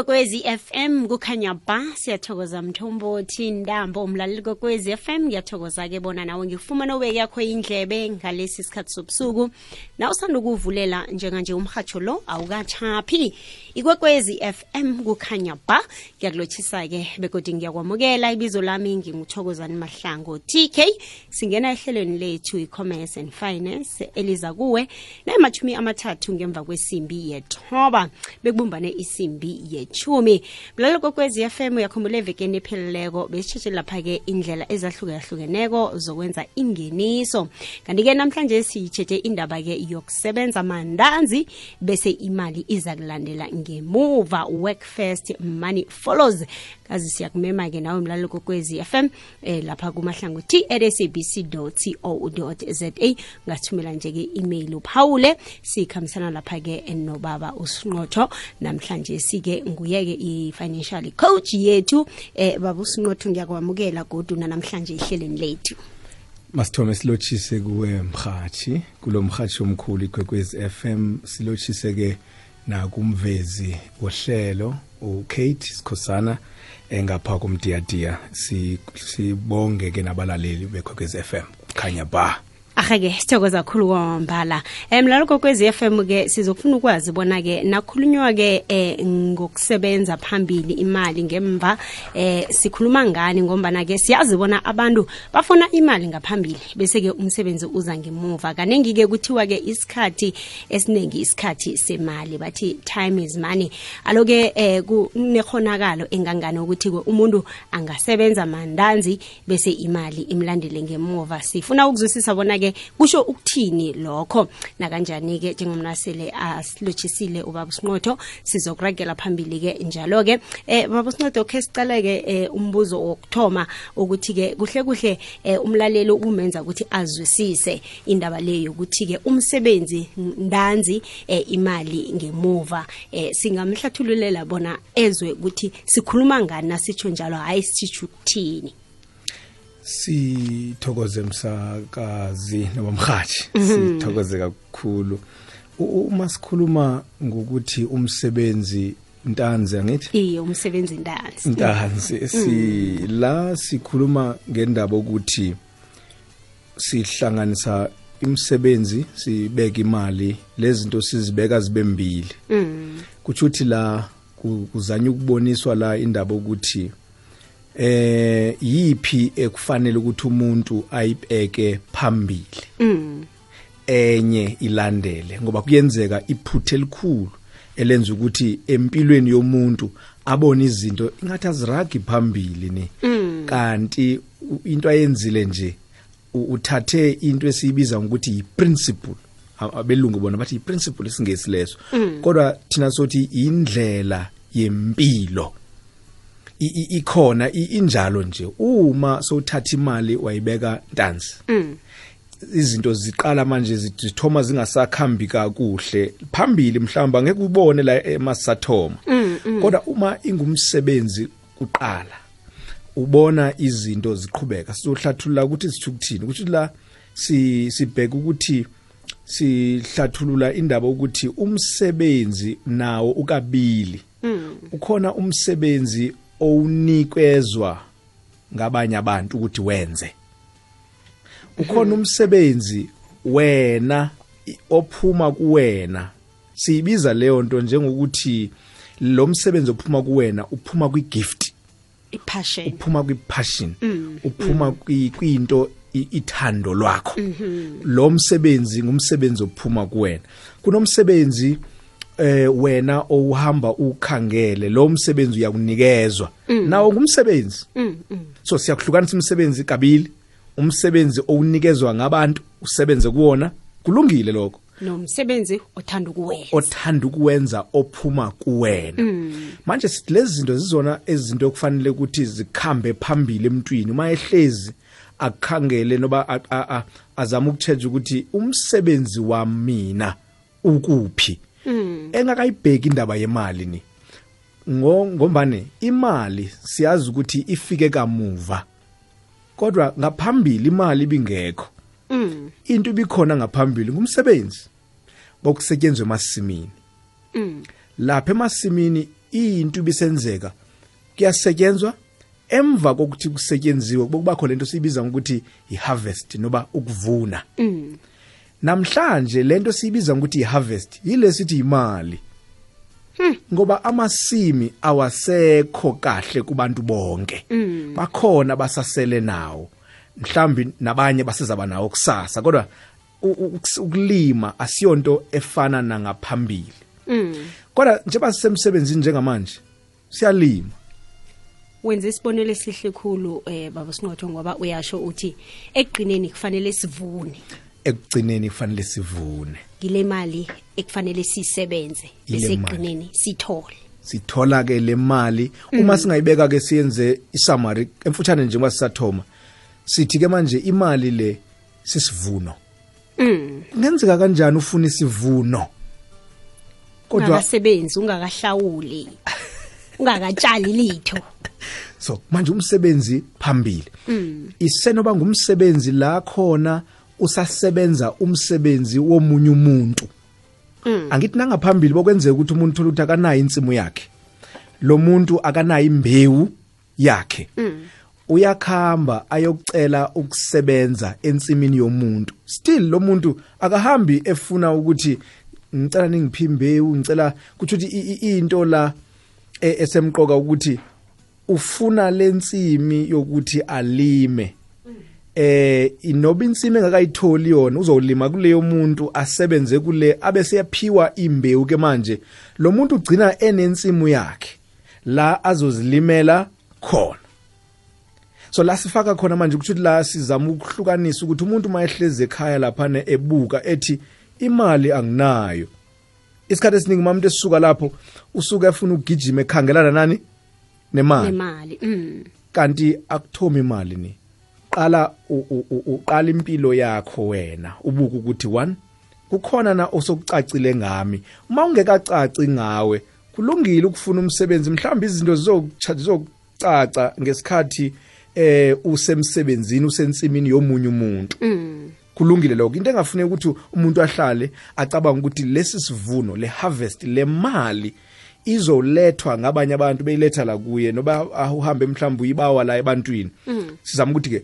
ikwekwezi FM kukhanya ba siyathokoza mthombothi ndambo umlaleli kokwezi FM ngiyathokoza ke bona nawe ngikufumana ubeke yakho indlebe ngalesi sikhathi sobusuku. Na usanda ukuvulela njenganje umhatsho lo awukachaphi ikwekwezi FM kukhanya ba. Ngiyakulotshisa ke begodi ngiyakwamukela ibizo lami nginguthokozani mahlango TK singena ehlelweni lethu i-commerce and finance eliza kuwe namathumi amathathu ngemva kwesimbi yethoba. Bekubumbane isimbi yechumi mlalo kokwezi FM uyakhumbula evekeni epheleleko besitshetshe lapha-ke indlela ezahlukahlukeneko zokwenza ingeniso. Kanti-ke namhlanje siyitsheje indaba-ke yokusebenza mandanzi bese imali iza kulandela ngemuva first money follows. Kazi siyakumema-ke nawe mlalo kokwezi FM eh, lapha kumahlango t at sabc co za ungathumela nje-ke i-email uphawule sikhambisana lapha-ke nobaba usinqotho namhlanje sike nguye-ke i-financial coach yethu. Eh baba usinqotho ngiyakwamukela godwa namhlanje ihleleni lethu. Masithome silotshise kuwe mhathi kulo mhathi omkhulu ikwekwezi FM silotshise ke nakumvezi wohlelo uKate Sikhosana engapha kumdiyadia sibonge ke nabalaleli bekwekwezi FM khanya ba. Ahake sithokoza kakhulu kwamambala um mlalo kokwezi FM ke sizofuna ukwazi bona ke nakhulunywa ke eh, ngokusebenza phambili imali ngemva eh sikhuluma ngani ngombana ke siyazi bona abantu bafuna imali ngaphambili bese ke umsebenzi uza ngemuva. Kaningi ke kuthiwa ke isikhathi esiningi isikhathi semali bathi time is money. Aloke eh kunekhonakalo engangani ukuthi ke umuntu angasebenza mandanzi bese imali imlandele ngemuva. Sifuna ukuzwisisa bona ke kusho ukuthini lokho? Nakanjani ke njengomnasele asilochisile ubaba Sinqotho sizokuragela phambili ke njalo ke eh baba Sinqotho ke sicale ke eh, umbuzo wokuthoma ukuthi ke kuhle kuhle eh, umlalelo umenza ukuthi azwisise indaba leyo ukuthi ke umsebenzi ndanzi eh, imali ngemuva. Singamhlathululela bona ezwe ukuthi sikhuluma ngani nasitsho njalo hayi sitsho ukuthini. Sithokoze msakazi noma mhathi sithokoze kakhulu. Uma sikhuluma ngokuthi umsebenzi ntanzi angithi? Iye umsebenzi ndanzi ntanzi si la sikhuluma ngendaba ukuthi sihlanganisa imsebenzi sibeka imali lezi zinto sizibeka zibe mbili. Kuthi uthi la ku- kuzanya ukuboniswa la indaba ukuthi eh yipi ekufanele ukuthi umuntu ayibeke phambili? Enye ilandele ngoba kuyenzeka iphuthe elikhulu elenza ukuthi empilweni yomuntu abone izinto ingathi aziragi phambili ni kanti u- into ayenzile nje uthathe into esiyibiza ngokuthi yi-principle. Abelungu bona bathi yi-principle isingesi leso. Kodwa thina sothi indlela yempilo. Ikhona injalo nje uma sowuthatha imali wayibeka ntanzi. Izinto ziqala manje zi- zithoma zingasakhambi kakuhle. Phambili mhlawumbe angeke ubone la emasathoma. Kodwa uma ingumsebenzi kuqala ubona izinto ziqhubeka sizohlathulula ukuthi sithu kuthini ukuthi la si sibheka ukuthi sihlathulula indaba ukuthi umsebenzi nawo ukabili. Ukhona umsebenzi owunikezwa ngabanye abantu ukuthi wenze. Ukhona umsebenzi wena ophuma kuwena. Siyibiza leyo nto njengokuthi lo msebenzi ophuma kuwena uphuma kwi-gift. Ipassion. Uphuma kwi-passion. Uphuma kwi- kwinto ithando lwakho. Lo msebenzi ngumsebenzi ophuma kuwena. Kunomsebenzi eh wena owuhamba ukhangele lo msebenzi uyakunikezwa. Nawo ngumsebenzi. So siyakuhlukanisa umsebenzi kabili. Umsebenzi owunikezwa ngabantu usebenze kuwona. Kulungile lokho. Nomsebenzi othanda ukuwenza. Othanda ukuwenza ophuma kuwena. Manje lezi zinto zizona ezinto okufanele ukuthi zikhambe phambili emntwini. Uma ehlezi akukhangele noba azama ukutshetsha ukuthi umsebenzi wamina ukuphi. Engakayibheki indaba yemali ni? Ngo ngombane imali siyazi ukuthi ifike kamuva kodwa ngaphambili imali ibingekho. Into ibikhona ngaphambili ngumsebenzi bokusetshenzwe emasimini. Lapha emasimini into ibisenzeka kuyasetshenzwa. Emva kokuthi kusetyenziwe kuba khona lento siyibiza ngokuthi i-harvest noba ukuvuna. Namhlanje lento siyibiza ngokuthi i-harvest yile sithi imali ngoba amasimi awasekho kahle kubantu bonke. Bakhona basasele nawo. Mhlambi nabanye basezaba nawo kusasa kodwa ukulima asiyonto efana nangaphambili. Kodwa njengoba sisemsebenzini njengamanje siyalima. Wenze isibonelo esihle khulu eh baba sinotho ngoba uyasho uthi ekugcineni kufanele sivune. Ekugcineni kufanele sivune? Ngile mali ekufanele sisebenze Yile bese mali. ekugcineni sithole. Sithola ke le mali. Uma singayibeka ke siyenze isummary emfutshane njengoba sisathoma sithi ke manje imali le sisivuno. Mm kungenzeka kanjani ufuna isivuno? Kodwa ungakasebenzi ungakahlawuli ungakatshali litho. So manje umsebenzi phambili. Isenoba ngumsebenzi la khona usasebenza umsebenzi womunye umuntu. Angithi nangaphambili bokwenzeka ukuthi umuntu thola ukuthi akanayo insimu yakhe. Lo muntu akanayo imbewu yakhe. Uyakhamba ayokucela ukusebenza ensimini yomuntu. Still lo muntu akahambi efuna ukuthi ngicela ningiphi imbewu ngicela kuthi ukuthi into la e- esemqoka ukuthi ufuna lensimi yokuthi alime. Eh inoba insimi engakayitholi yona uzolima kuleyo muntu asebenze kule abe seyaphiwa imbewu ke manje lo muntu ugcina enensimu yakhe la azozilimela khona. So la sifaka khona manje ukuthi la sizama ukuhlukanisa ukuthi umuntu mayehleze ekhaya lapha ebuka ethi imali anginayo. Isikhathi esiningi umuntu esisuka lapho usuka efuna ukugijima ekhangelana nani? Nemali. Nemali mm. Kanti akuthomi imali ni? Qala uqala impilo yakho wena ubuka ukuthi one kukhona na osokucacile ngami? Uma ungekacaci ngawe kulungile ukufuna umsebenzi mhlawumbe izinto zizokucaca ngesikhathi eh usemsebenzini usensimini yomunye umuntu. Kulungile lokho. Into engafuneka ukuthi umuntu ahlale acabanga ukuthi lesi sivuno le harvest le mali izolethwa ngabanye abantu beyiletha la kuye noba uhambe mhlawumbe uyibawa la ebantwini. Sizama ukuthi ke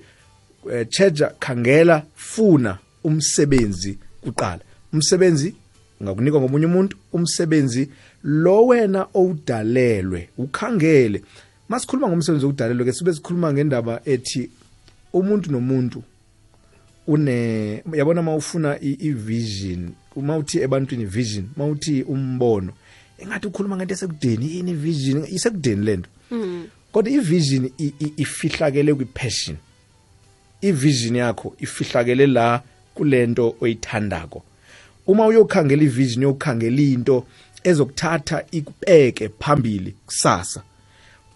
eh, cheja khangela funa umsebenzi kuqala. Umsebenzi ungakunikwa ngomunye umuntu umsebenzi lo wena owudalelwe ukhangele. Masikhuluma ngomsebenzi owudalelwe ke sibe sikhuluma ngendaba ethi umuntu nomuntu une yabona mawufuna i- i-vision uma uthi ebantwini vision mawuthi umbono. Engathi ukhuluma ngento esekudeni yini vision isekudeni lento kodwa i-vision i- i- ifihlakele kwi-passion. I-vision yakho ifihlakele la kulento oyithandako. Uma uyokhangela i-vision yokukhangela into ezokuthatha ikubeke phambili kusasa.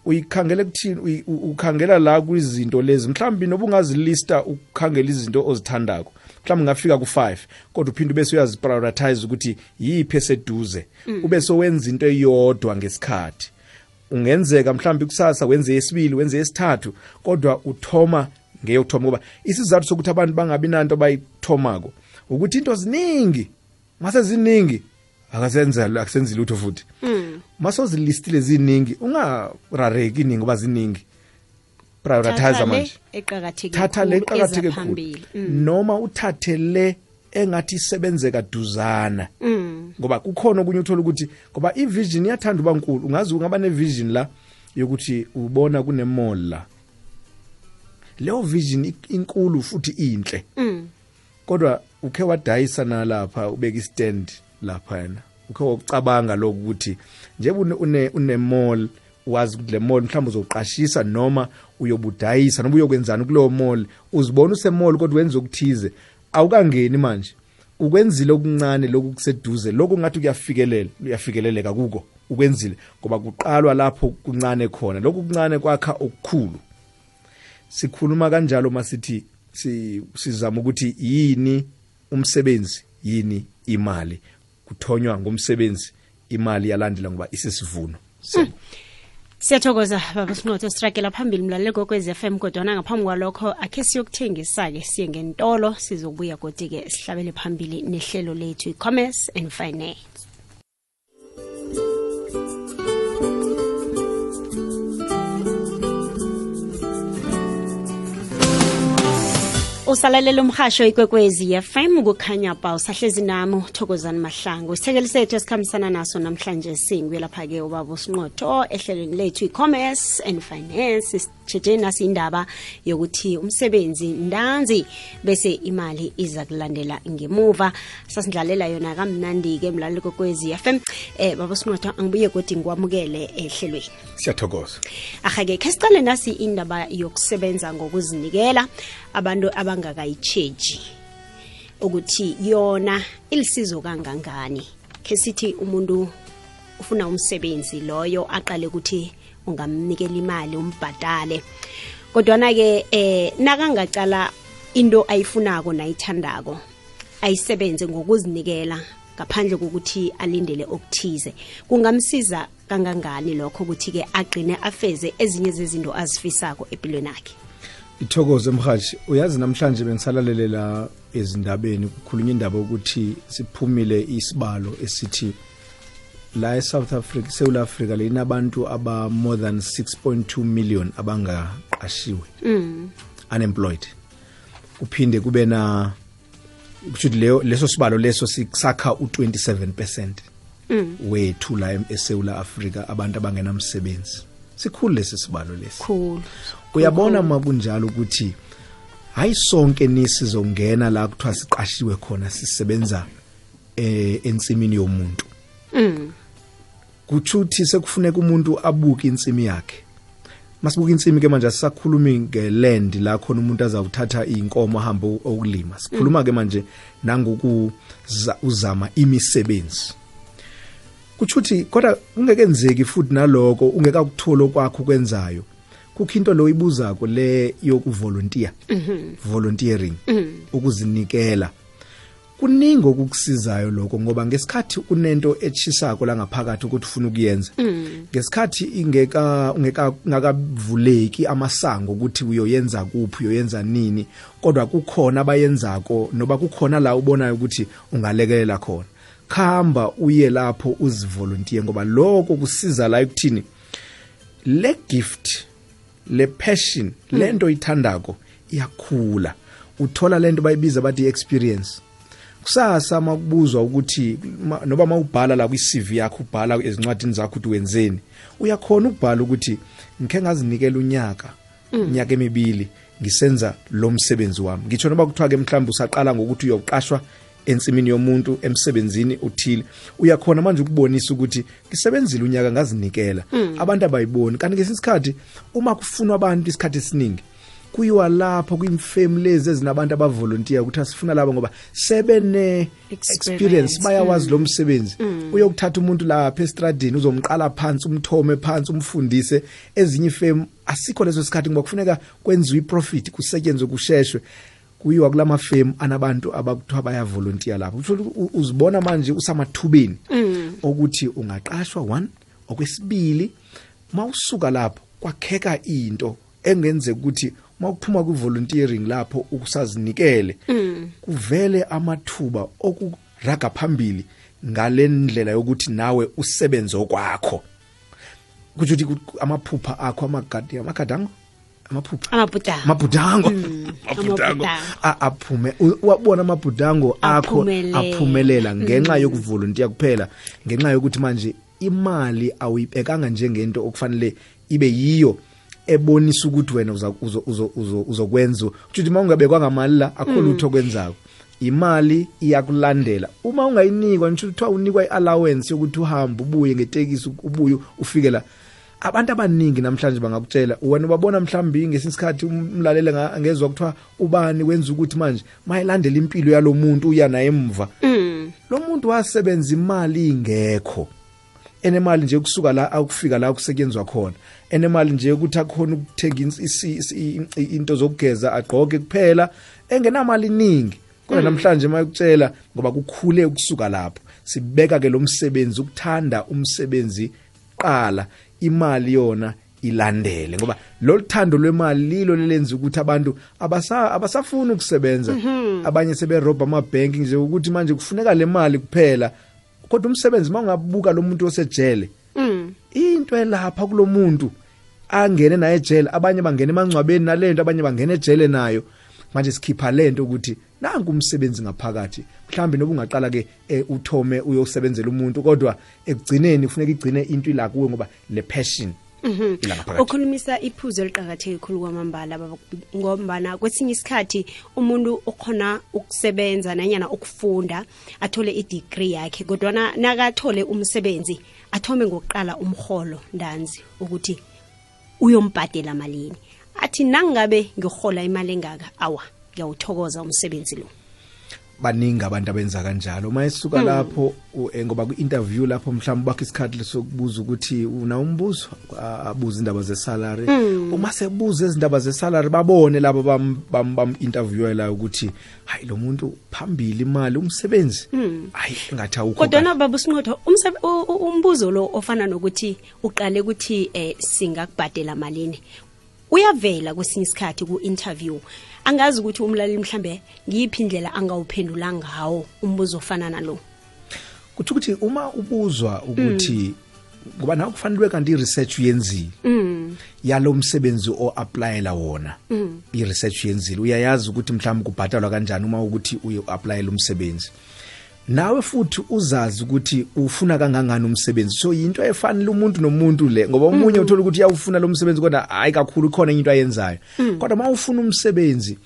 Uyikhangela kuthini? Uyi- u- ukhangela la kwizinto lezi. Mhlawumbe noba ungazilista ukukhangela izinto ozithandako mhlawumbe ungafika ku-5 kodwa uphinde ube uyaziprioritize ukuthi yiphi eseduze. Ube sowenza into eyodwa ngesikhathi. Ungenzeka mhlawumbe kusasa wenze yesibili wenze yesithathu kodwa uthoma ngeyokuthoma ngoba isizathu sokuthi abantu bangabi nanto bayithomako ukuthi into ziningi mase ziningi akasenza akusenzi lutho futhi. Masozilistile ziningi ungarareki iningi ngoba ziningi. Prioritize manje. thatha le eqakatheke khulu. phambili. Mm. noma uthathe le engathi isebenzeka duzana. Ngoba kukhona okunye uthola ukuthi ngoba ivision iyathanda uba nkulu. Ungazi ungaba nevision la yokuthi ubona kunemall la leyo vision ik- inkulu futhi inhle. Kodwa ukhe wadayisa nalapha ubeka istand lapha yena ukhe wokucabanga lokhu ukuthi njengoba une une mall wazi ukuthi le mall mhlawumbe uzoqashisa noma uyobudayisa noma uyokwenzani kuleyo mall uzibona usemall kodwa wenza okuthize awukangeni manje. Ukwenzile okuncane lokhu kuseduze lokhu ngathi kuyafikelela uyafikeleleka kuko ukwenzile ngoba kuqalwa lapho kuncane khona lokhu kuncane kwakha okukhulu. Sikhuluma kanjalo masithi si- sizama ukuthi yini umsebenzi yini imali. Kuthonywa ngomsebenzi imali yalandela ngoba isisivuno. Se- siyathokoza baba sinotho sirakela phambili mlaleli kokwez FM kodwana ngaphambi kwalokho akhe siyokuthengisa-ke siye ngentolo sizobuya kodwa-ke sihlabele phambili nehlelo lethu i-commerce and finance. Usalalela umhasho ikwekwezi FM kukhanya ba usahlezi nami Thokozani Mahlangu. Isithekeli sethu esikhambisana naso namhlanje singwe lapha ke ubaba usinqotho ehlelweni lethu e-commerce and finance. Sithethe nasi indaba yokuthi umsebenzi ndanzi bese imali iza kulandela ngemuva. Sasindlalela yona kamnandi ke mlaleli kwekwezi FM eh baba usinqotho angibuye kodwa ngikwamukele ehlelweni. Siyathokoza. Ahake ke sicale nasi indaba yokusebenza ngokuzinikela abantu abangakayicheji ukuthi yona ilisizo kangangani? Ke sithi umuntu ufuna umsebenzi loyo aqale ukuthi ungamnikela imali umbhadale. Kodwana ke eh nakangacala into ayifunako nayithandako ayisebenze ngokuzinikela ngaphandle kokuthi alindele okuthize. Kungamsiza kangangani lokho ukuthi ke agcine afeze ezinye zezinto azifisako empilweni akhe ithokoze emhathi uyazi namhlanje bengisalalelela ezindabeni kukhulunywa indaba yokuthi siphumile isibalo esithi la eSouth Africa eSouth Africa linabantu aba more than 6.2 million abangaqashiwe mm. unemployed. Kuphinde kube na kusho leyo leso sibalo leso sikusakha u27% mm. wethu la eSouth Africa abantu abangenamsebenzi. Sikhulu lesi sibalo lesi. Cool uyabona makunjalo ukuthi hayi sonke nisizongena la kuthiwa siqashiwe khona sisebenza eh ensimini yomuntu. Mm. Kuchuthi sekufuneka umuntu abuke insimi yakhe. Masibuka insimi ke manje asisakhulumi ngeland la khona umuntu azawuthatha inkomo ahambe ukulima sikhuluma ke manje nangoku uzama imisebenzi. Kuchuthi kodwa ungekenzeki futhi naloko ungekakuthola kwakho kwenzayo kukho into lo ibuzako le yokuvolunteer volunteering ukuzinikela. Kuningi okukusizayo lokho ngoba ngesikhathi unento echisako la ngaphakathi ukuthi ufuna ukuyenza. Ngesikhathi ingeka ungeka ngakavuleki amasango ukuthi uyoyenza kuphi uyoyenza nini kodwa kukhona abayenzako noba kukhona la ubonayo ukuthi ungalekelela khona. Khamba uye lapho uzivolunteer ngoba lokho kusiza la ekuthini le gift le passion lento ithandako iyakhula. Uthola lento bayibiza bathi experience kusasa makubuzwa ukuthi noba mawubhala la kwi-CV yakho ubhala ezincwadini zakho ukuthi wenzeni uyakhona ukubhala ukuthi ngikhe ngazinikela unyaka unyaka emibili ngisenza lo msebenzi wami. Ngitsho noba kuthiwa ke mhlawumbe usaqala ngokuthi uyoqashwa ensimini yomuntu emsebenzini uthile uyakhona manje ukubonisa ukuthi ngisebenzile unyaka ngazinikela. Abantu abayiboni kanti ngesinye isikhathi uma kufunwa abantu isikhathi esiningi kuyiwa lapho kwimfemi lezi ezinabantu abavolunteer ukuthi asifuna labo ngoba sebene experience. bayawazi lo msebenzi. Uyokuthatha umuntu lapha estradini uzomqala phansi umthome phansi umfundise ezinye ifemi asikho leso sikhathi ngoba kufuneka kwenziwe iprofit kusetshenzwe kusheshwe. Kuyiwa kulama firm anabantu abakuthiwa bayavolunteer lapho uthola uzibona manje usamathubeni ukuthi ungaqashwa one. Okwesibili mawusuka lapho kwakheka into engenze ukuthi mawuphuma ku-volunteering lapho ukusazinikele kuvele amathuba okuraga phambili ngale ndlela yokuthi nawe usebenze okwakho. Kutsho ukuthi amaphupha akho amagadi amagadango amaphupha? Amabhudango. Amabhudango. Mm, aphume wabona amabhudango akho Aphumelela. aphumelela ngenxa yokuvolunteer kuphela ngenxa yokuthi manje imali awuyibekanga njengento okufanele ibe yiyo ebonisa ukuthi wena uza- uzo- uzo- uzo- uzokwenza ukuthi uma ungabekwa ngamali la akho lutho okwenzako. Imali iyakulandela. Uma ungayinikwa ngisho kuthiwa unikwa i-allowance yokuthi uhambe ubuye ngetekisi ubuye ufike la. Abantu abaningi namhlanje bangakutshela wena ubabona mhlawumbe ngesinye isikhathi umlalele nga- angezwa kuthiwa ubani wenza ukuthi manje mayilandela impilo yalo muntu uya naye emva. Mm. lo muntu wasebenza imali ingekho. Enemali nje kusuka la akufika la kusetyenzwa khona. Enemali nje ukuthi akhona ukuthenga into zokugeza agqoke kuphela engenamali iningi. Kodwa namhlanje mayukutshela ngoba kukhule ukusuka lapho sibeka ke lo msebenzi ukuthanda umsebenzi qala imali yona ilandele. Ngoba lo thando lwemali lilo lelenza ukuthi abantu abasa abasafuni ukusebenza. Abanye seberobha amabhenki nje ukuthi manje kufuneka le mali kuphela. Kodwa umsebenzi mangabuka lo muntu osejele Mm. into elapha kulo muntu angene naye ejele abanye bangena emangcwabeni nalento abanye bangena ejele nayo. Manje sikhipha lento ukuthi nangu umsebenzi ngaphakathi. Mhlambe noba ungaqala ke eh, uthome uyosebenzela umuntu kodwa ekugcineni kufuneka igcine into ila kuwe ngoba le passion. Ukhulumisa iphuzo eliqakatheke khulu kwamambala ngombana kwesinye isikhathi umuntu ukhona ukusebenza nanyana ukufunda athole i-degree yakhe kodwana nakathole umsebenzi athome ngokuqala umholo ndanzi ukuthi uyombhadela malini. Athi nangabe ngihola imali engaka awa ngiyawuthokoza umsebenzi lo baningi abantu abenza kanjalo. Mayisuka lapho u- eh, ngoba ku-interview lapho mhlawumbe bakho isikhathi sokubuza ukuthi una umbuzo a- abuze indaba ze-salary. Uma sebuza izindaba ze-salary babone labo bam-interviewela ukuthi hayi lo muntu phambili imali umsebenzi hayi engathi awukho kodwana baba usinqotho umsebe- u- u- umbuzo lo ofana nokuthi uqale ukuthi eh singakubhadela malini? Uyavela kwesinye isikhathi ku-interview. Angazi ukuthi umlaleli mhlambe ngiyiphi indlela angawuphendula ngawo umbuzo ofana nalo? Kuthi ukuthi uma ubuzwa ukuthi ngoba nawe kufanele kanti i-research uyenzile yalo msebenzi o-aplayela wona i-research uyenzile. Uyayazi ukuthi mhlawumbe kubhatalwa kanjani uma ukuthi uye-aplayela umsebenzi nawe futhi uzazi ukuthi ufuna kangangani umsebenzi. So yinto efanele umuntu nomuntu le ngoba omunye uthola ukuthi uyawufuna lo msebenzi kodwa hayi kakhulu khona into ayenzayo. Kodwa uma ufuna umsebenzi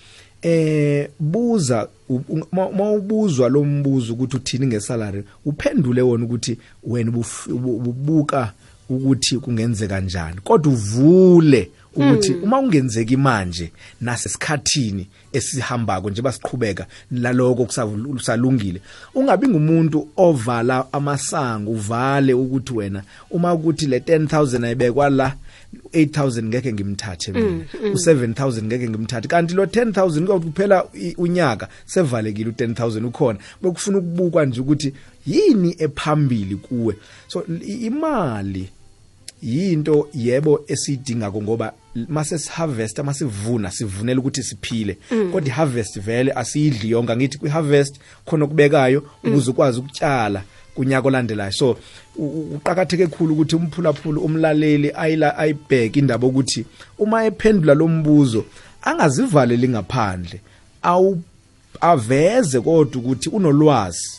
eh buza u- u- ma ma ubuzwa lo mbuzo ukuthi uthini ngesalary uphendule wona ukuthi wena ubuf- ubu- ububuka ukuthi kungenzeka kanjani kodwa uvule ukuthi uma ungenzeki manje nasesikhathini esihambako nje basiqhubeka laloko kusalungile ungabi ngumuntu ovala amasango uvale ukuthi wena uma ukuthi le 10000 ayibekwa la 8000 ngeke ngimthathe mina. U7000 ngeke ngimthathe. Kanti lo 10000 kuyokuthi kuphela unyaka sevalekile u10000 ukhona bekufuna ukubukwa nje ukuthi yini ephambili kuwe. So imali yinto yebo esiyidingako ngoba mase siharvest masivuna sivunela ukuthi siphile. Kodwa iharvest vele asiyidli yonke angithi kwiharvest khona okubekayo ukuze ukwazi ukutshala kunyaka olandelayo. So u- u- uqakatheke kakhulu ukuthi umphulaphula umlaleli ayila ayibheke indaba ukuthi uma ephendula lo mbuzo angazivaleli ngaphandle awu aveze kodwa ukuthi unolwazi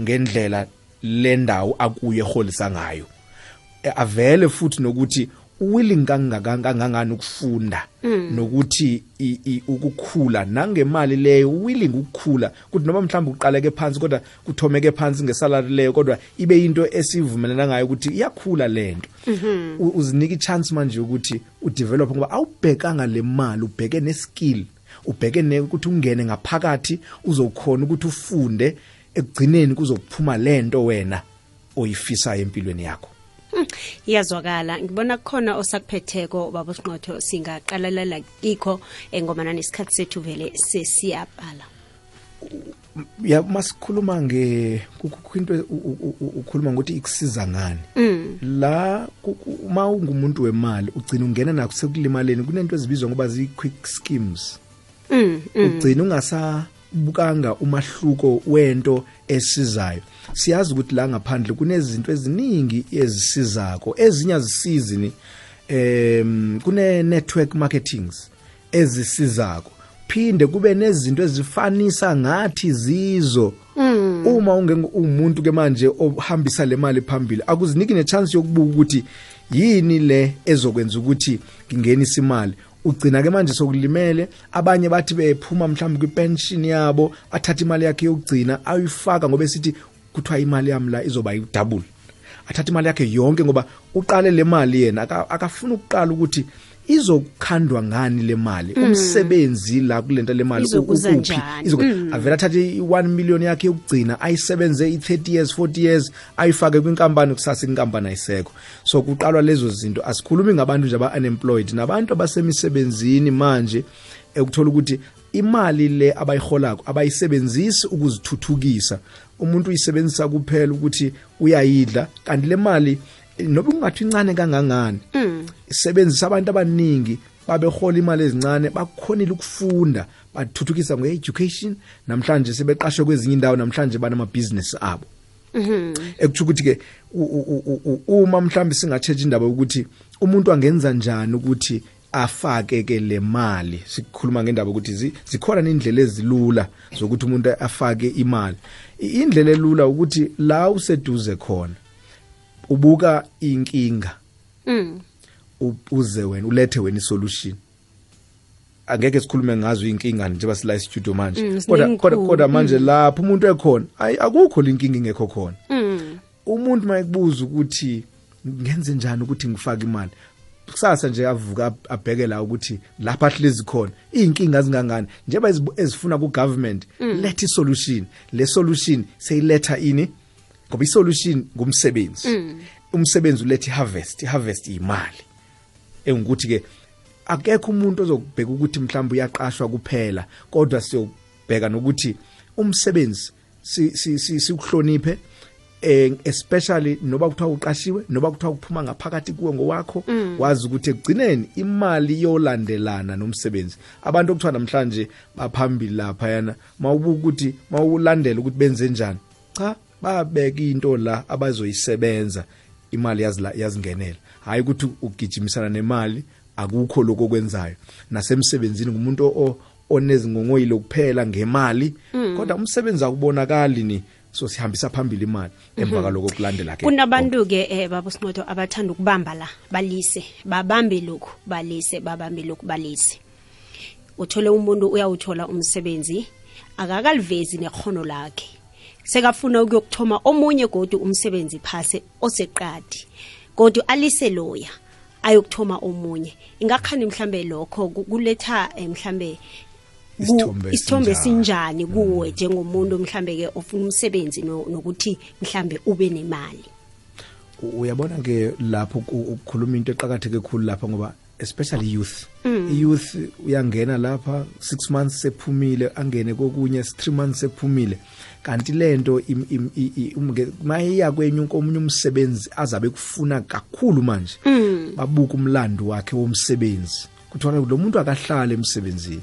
ngendlela lendawo akuye eholisa ngayo. Eh, avele futhi nokuthi willing kangangani ukufunda? Nokuthi i- i- ukukhula nangemali leyo willing ukukhula ukuthi noma mhlawumbe uqaleke phansi kodwa kuthomeke phansi ngesalary leyo kodwa ibe into esivumelana ngayo ukuthi iyakhula lento U- uzinika ichance manje ukuthi udevelop ngoba awubhekanga le mali ubheke neskill ubheke ne ukuthi ungene ngaphakathi uzokhona ukuthi ufunde ekugcineni kuzokuphuma lento wena oyifisayo empilweni yakho. iyazwakala. Ngibona kukhona osakuphetheko baba usinqotho singaqalelela kikho engomana nesikhathi sethu vele sesiyabhala. Ya masikhuluma nge into ukhuluma ngokuthi ikusiza ngani? La ku- ku- uma ungumuntu wemali ugcina ungena nakho sekulimaleni kunento ezibizwa ngoba ziyi-quick schemes. Mm, ugcina ungasabukanga umahluko wento esizayo. Siyazi ukuthi la ngaphandle kunezinto eziningi ezisizako ezinye azisizi ni em kune network marketings ezisizako. Phinde kube nezinto ezifanisa ngathi zizo. Uma unge- umuntu ke manje ohambisa le mali phambili akuziniki nechance yokubuka ukuthi yini le ezokwenza ukuthi ngingenise imali. Ugcina ke manje sokulimele. Abanye bathi bephuma mhlawumbe kwipension yabo athatha imali yakhe yokugcina ayifaka ngoba esithi kuthiwa imali yami la izoba yi-double. Athatha imali yakhe yonke ngoba uqale le mali yena aka- akafuna ukuqala ukuthi izokhandwa ngani le mali? Umsebenzi la kulento le mali ukuphi? Izoku- avele athathe i-1 million yakhe yokugcina ayisebenze i-30 years 40 years ayifake kwinkampani kusasa inkampani ayisekho. So kuqalwa lezo zinto. Asikhulumi ngabantu nje aba-unemployed nabantu abasemisebenzini manje ekuthola ukuthi imali le abayiholako abayisebenzisi ukuzithuthukisa. Umuntu uyisebenzisa kuphela ukuthi uyayidla kanti le mali noba ungathi incane kangangani? Isebenzisa abantu abaningi babehola imali ezincane bakhonile ukufunda bathuthukisa nge-education namhlanje sebeqashwe kwezinye indawo namhlanje banamabhizinisi abo. Ekuthi ukuthi-ke u- u- u- u- uma mhlawumbe singatshetshi indaba yokuthi umuntu angenza njani ukuthi afake ke le mali? Sikhuluma ngendaba ukuthi zi- zikhona indlela ezilula zokuthi umuntu afake imali. I- indlela elula ukuthi la useduze khona ubuka inkinga. Mm. uze wena ulethe wena isolution. Angeke sikhulume ngazo inkinga njengoba sila e-studio manje. Mm, kodwa kodwa manje lapho umuntu ekhona ayi akukho linkinga ingekho khona. Mm. umuntu mayekubuza ukuthi ngenze njani ukuthi ngifake imali kusasa nje avuka ab- abheke la ukuthi lapha ahlezi khona inkinga zingangani? Njengoba ezifuna ku government letha isolution. Le solution seyiletha ini? Ngoba isolution ngumsebenzi. Umsebenzi uletha iharvest. Iharvest imali engukuthi ke akekho umuntu ozokubheka ukuthi mhlawumbe uyaqashwa kuphela kodwa siyobheka nokuthi umsebenzi si- si- si- sikuhloniphe eh especially noba kuthiwa uqashiwe noba kuthiwa uphuma ngaphakathi kuwe ngowakho wazi ukuthi ekugcineni imali yolandelana nomsebenzi. Abantu okuthiwa namhlanje baphambili lapha yana mawubuka ukuthi mawulandela ukuthi benze njani. Cha babeka into la abazoyisebenza imali yazila yazingenela. Hayi ukuthi ugijimisana nemali akukho lokho okwenzayo. Nasemsebenzini ngumuntu o- onezingongoyilo kuphela ngemali kodwa umsebenzi akubonakali ni so sihambisa phambili imali emva kaloko kulandela ke kunabantu ke eh babo sinqotho abathanda ukubamba la balise. Babambe lokhu balise babambe lokhu balise. Uthole umuntu uyawuthola umsebenzi akakalivezi nekhono lakhe sekafuna ukuyokuthoma omunye godu umsebenzi phase oseqadi. Kodwa alise loya ayokuthoma omunye. Ingakhani mhlambe lokho ku- kuletha eh, mhlambe Isithombe sinjani kuwe njengomuntu mhlambe ke ofuna umsebenzi no- nokuthi mhlambe ube nemali? Uyabona ke lapho ku- ukukhuluma into eqhakatheke kakhulu lapha ngoba especially youth. I-youth uyangena lapha 6 months sephumile angene kokunye 3 months sephumile. Kanti lento mayiya kwenye komunye umsebenzi azabe kufuna kakhulu manje. Babuka umlando wakhe womsebenzi. Kuthiwa lo muntu akahlala emsebenzini.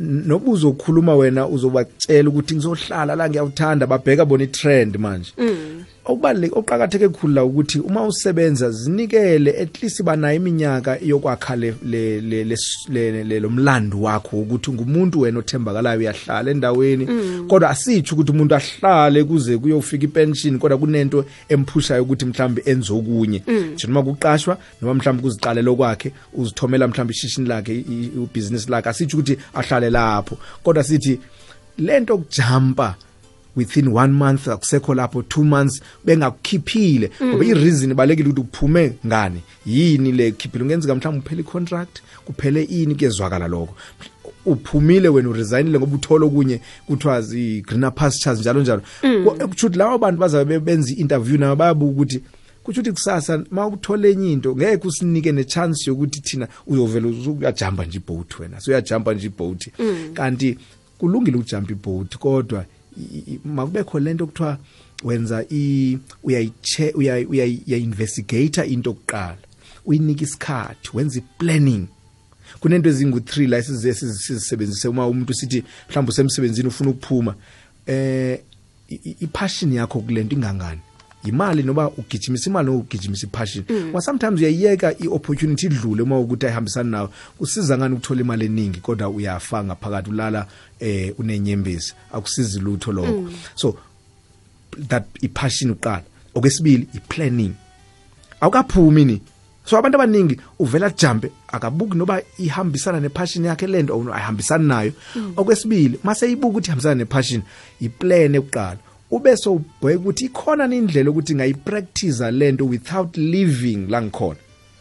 Noba uzokhuluma wena uzobacela ukuthi ngizohlala la ngiyawuthanda babheka bona i-trend manje. Okubaluleke oqakatheke kukhulu la ukuthi uma usebenza zinikele at least banayo iminyaka yokwakha lo mlando wakho ukuthi ngumuntu wena othembakalayo uyahlala endaweni. Kodwa asitsho ukuthi umuntu ahlale kuze kuyofika ipension kodwa kunento emphushayo ukuthi mhlawumbe enze okunye. Nje noma kuqashwa noma mhlawumbe kuziqalela kwakhe uzithomela mhlawumbe ishishini lakhe ubusiness lakhe asitsho ukuthi ahlale lapho. Kodwa sithi lento okujumpa within one month akusekho lapho two months bengakukhiphile. Ngoba i-reason ibalekile ukuthi uphume ngani? Yini le khiphile kungenzeka mhlawumbe uphele i-contract kuphele ini kuyezwakala lokho. Uphumile wena uresignile ngoba uthola okunye kuthiwa zi-greener pastures njalo njalo. Ko- kusho ukuthi labo bantu bazabe benza i-interview nabo bayabuka ukuthi kusho ukuthi kusasa ma uthole enye into ngeke usinike nechance yokuthi thina uyovela uyajamba nje ibhoat wena so uyajamba nje ibhoat kanti kulungile ukujampa ibhoat kodwa i- i- makubekho lento okuthiwa wenza i uyayiche uyayi- uyayi- uyayi-investigate into okuqala uyinike isikhathi wenza i-planning. Kunento ezingu-3 la esize sizisebenzise uma umuntu sithi mhlawumbe usemsebenzini ufuna ukuphuma eh i- i- i-passion yakho kulento ingangani? Imali noba ugijimisa imali noma ugijimisa i-passion ngoba sometimes uyayiyeka i-opportunity idlule uma ukuthi ayihambisani nawe. Kusiza ngani ukuthola imali eningi kodwa uyafa ngaphakathi ulala eh unenyembezi? Akusizi lutho lokho. So that i-passion uqala okwesibili i-planning. Awukaphumi ni. So abantu abaningi uvela jumpe akabuki noba ihambisana nepassion yakhe lento ayihambisani nayo. Okwesibili mase ibuka ukuthi ihambisana nepassion iplan ekuqala ube so ubheka ukuthi ikhona indlela ukuthi ngayipractice lento without living la ngikhona.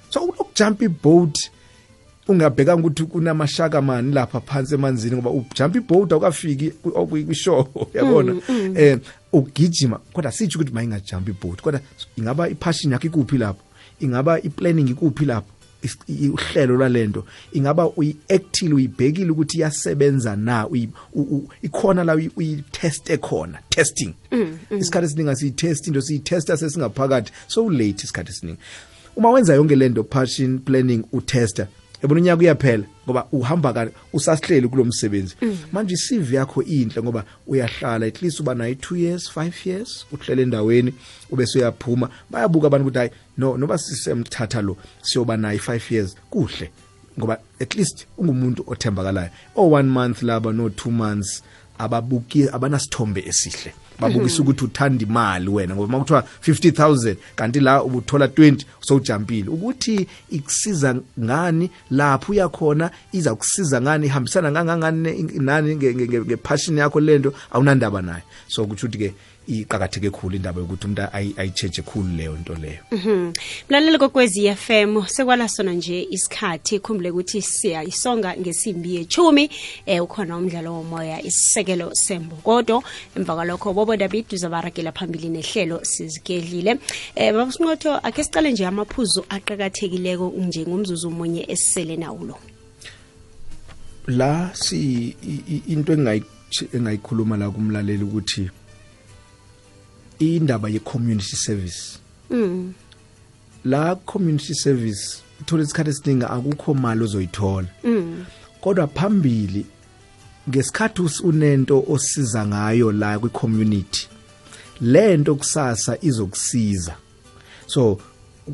So ukujump iboat ungabhekanga ukuthi kunamashaka mani lapha phansi emanzini ngoba ujump iboat awukafiki kwishow yabona? Eh ugijima kodwa sitsho ukuthi mayingajump iboat kodwa ingaba ipassion yakho ikuphi lapho? Ingaba iplanning ikuphi lapho? Uhlelo lwalento ingaba uyi-actile uyibhekile ukuthi iyasebenza na uyi- u- u- ikhona la uyi- uyiteste khona testing. Isikhathi esiningi asiyitesti into siyitesta sesingaphakathi so ulate isikhathi esiningi. Uma wenza yonke lento passion planning utesta yabona unyaka uyaphela ngoba uhamba kani usasihleli kulo msebenzi. Manje i-cv yakho inhle ngoba uyahlala at least uba nayo i-two years five years uhlele endaweni ube suyaphuma bayabuka abantu ukuthi hayi no noba sisemthatha lo siyoba nayo i-five years kuhle. Ngoba at least ungumuntu othembakalayo. O one month laba no two months ababuki abanasithombe esihle. Babukisa ukuthi uthanda imali wena ngoba makuthiwa 50000 kanti la ubuthola 20 sowujampile ukuthi ikusiza ngani lapho uyakhona iza kusiza ngani ihambisana ngangangani nani ngepassion yakho lento awunandaba nayo so kuthi ukuthi ke iqakatheke khulu indaba yokuthi umuntu ayitsheje khulu leyo nto leyo. Mlaleli kokwezi FM sekwala sona nje isikhathi khumbule ukuthi siyayisonga ngesimbi yechumi eh ukhona umdlalo womoya isisekelo sembokodo emva kwalokho bobo David uzabarakela phambili nehlelo sizigedlile eh baba Sinqotho akhe sicale nje amaphuzu aqakathekileko nje ngomzuzu omunye esisele nawo lo la si into engayikhuluma la kumlaleli ukuthi indaba ye-community service mm. la community service uthola isikhathi esiningi akukho mali ozoyithola mm. kodwa phambili ngesikhathi unento osiza ngayo la kwi-community lento kusasa izokusiza so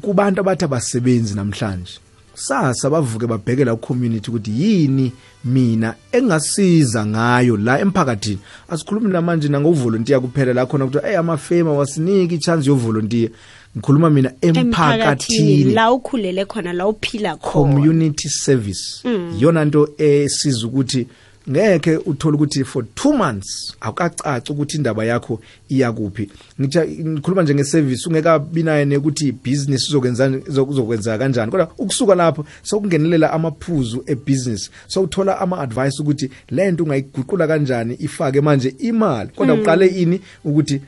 kubantu abathi abasebenzi namhlanje sasa bavuke babheke la community ukuthi yini mina engasiza ngayo la emphakathini. Asikhulumi namanje nangovolunteer kuphela la khona ukuthi hey amafema wasiniki ichance yovolunteer ngikhuluma mina emphakathini. La ukhulele khona la uphila khona. Community service. Yona nto esiza ukuthi ngeke uthola ukuthi for 2 months awukacaca ukuthi indaba yakho iya kuphi ngithi ngikhuluma nje ngeservice ungekabi naye nekuthi business uzokwenza uzokwenza kanjani. Kodwa ukusuka lapho sokungenelela amaphuzu ebusiness. So uthola ama advice ukuthi lento ungayiguqula kanjani ifake manje imali. Kodwa uqale ini ukuthi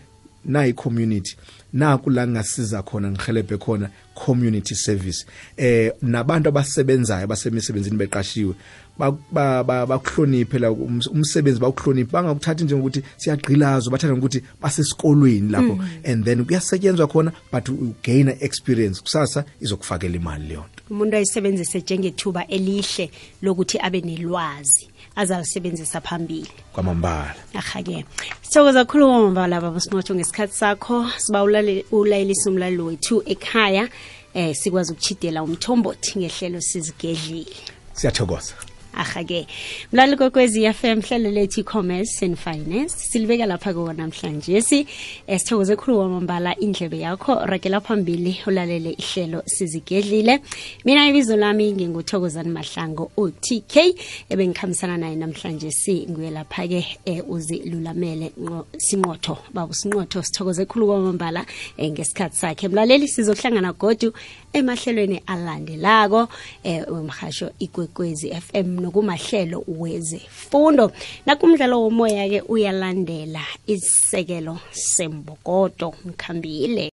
nayi community. Naku la ngasiza khona ngihelebhe khona community service. Eh nabantu abasebenzayo basemisebenzini beqashiwe. Bakuhloniphe la umsebenzi bawuhloniphe bangakuthathi njengokuthi siyagqilazwa bathanda ngokuthi basesikolweni lapho. And then kuyasetyenzwa khona but ugaina gain experience. Kusasa izokufakela imali leyo nto. Umuntu ayisebenzise njengethuba elihle lokuthi abe nelwazi azalisebenzisa phambili. Kwamambala. Ahake sithokoza kakhulu kwamambala baba ngesikhathi sakho siba ulayelisa umlaleli wethu ekhaya eh sikwazi ukuchidela umthombothi ngehlelo sizigedlile. Siyathokoza aha-ke mlali kokwezi FM hlelo lethu e-commerce and finance. Silibeka lapha kuwo namhlanje. Si sithokoze khulu wamambala indlebe yakho. Rakela phambili ulalele ihlelo sizigedlile. Mina ibizo lami nginguthokozani mahlango o-tk ebengikhambisana naye namhlanje. Si nguye lapha-ke um uzilulamele sinqotho baba sinqotho. Sithokoze khulu kwamambala um ngesikhathi sakhe. Mlaleli sizohlangana godu emahlelweni alandelako eh umhasho ikwekwezi FM nokumahlelo wezefundo. Nakumdlalo womoya ke uyalandela isisekelo sembokodo mkhambile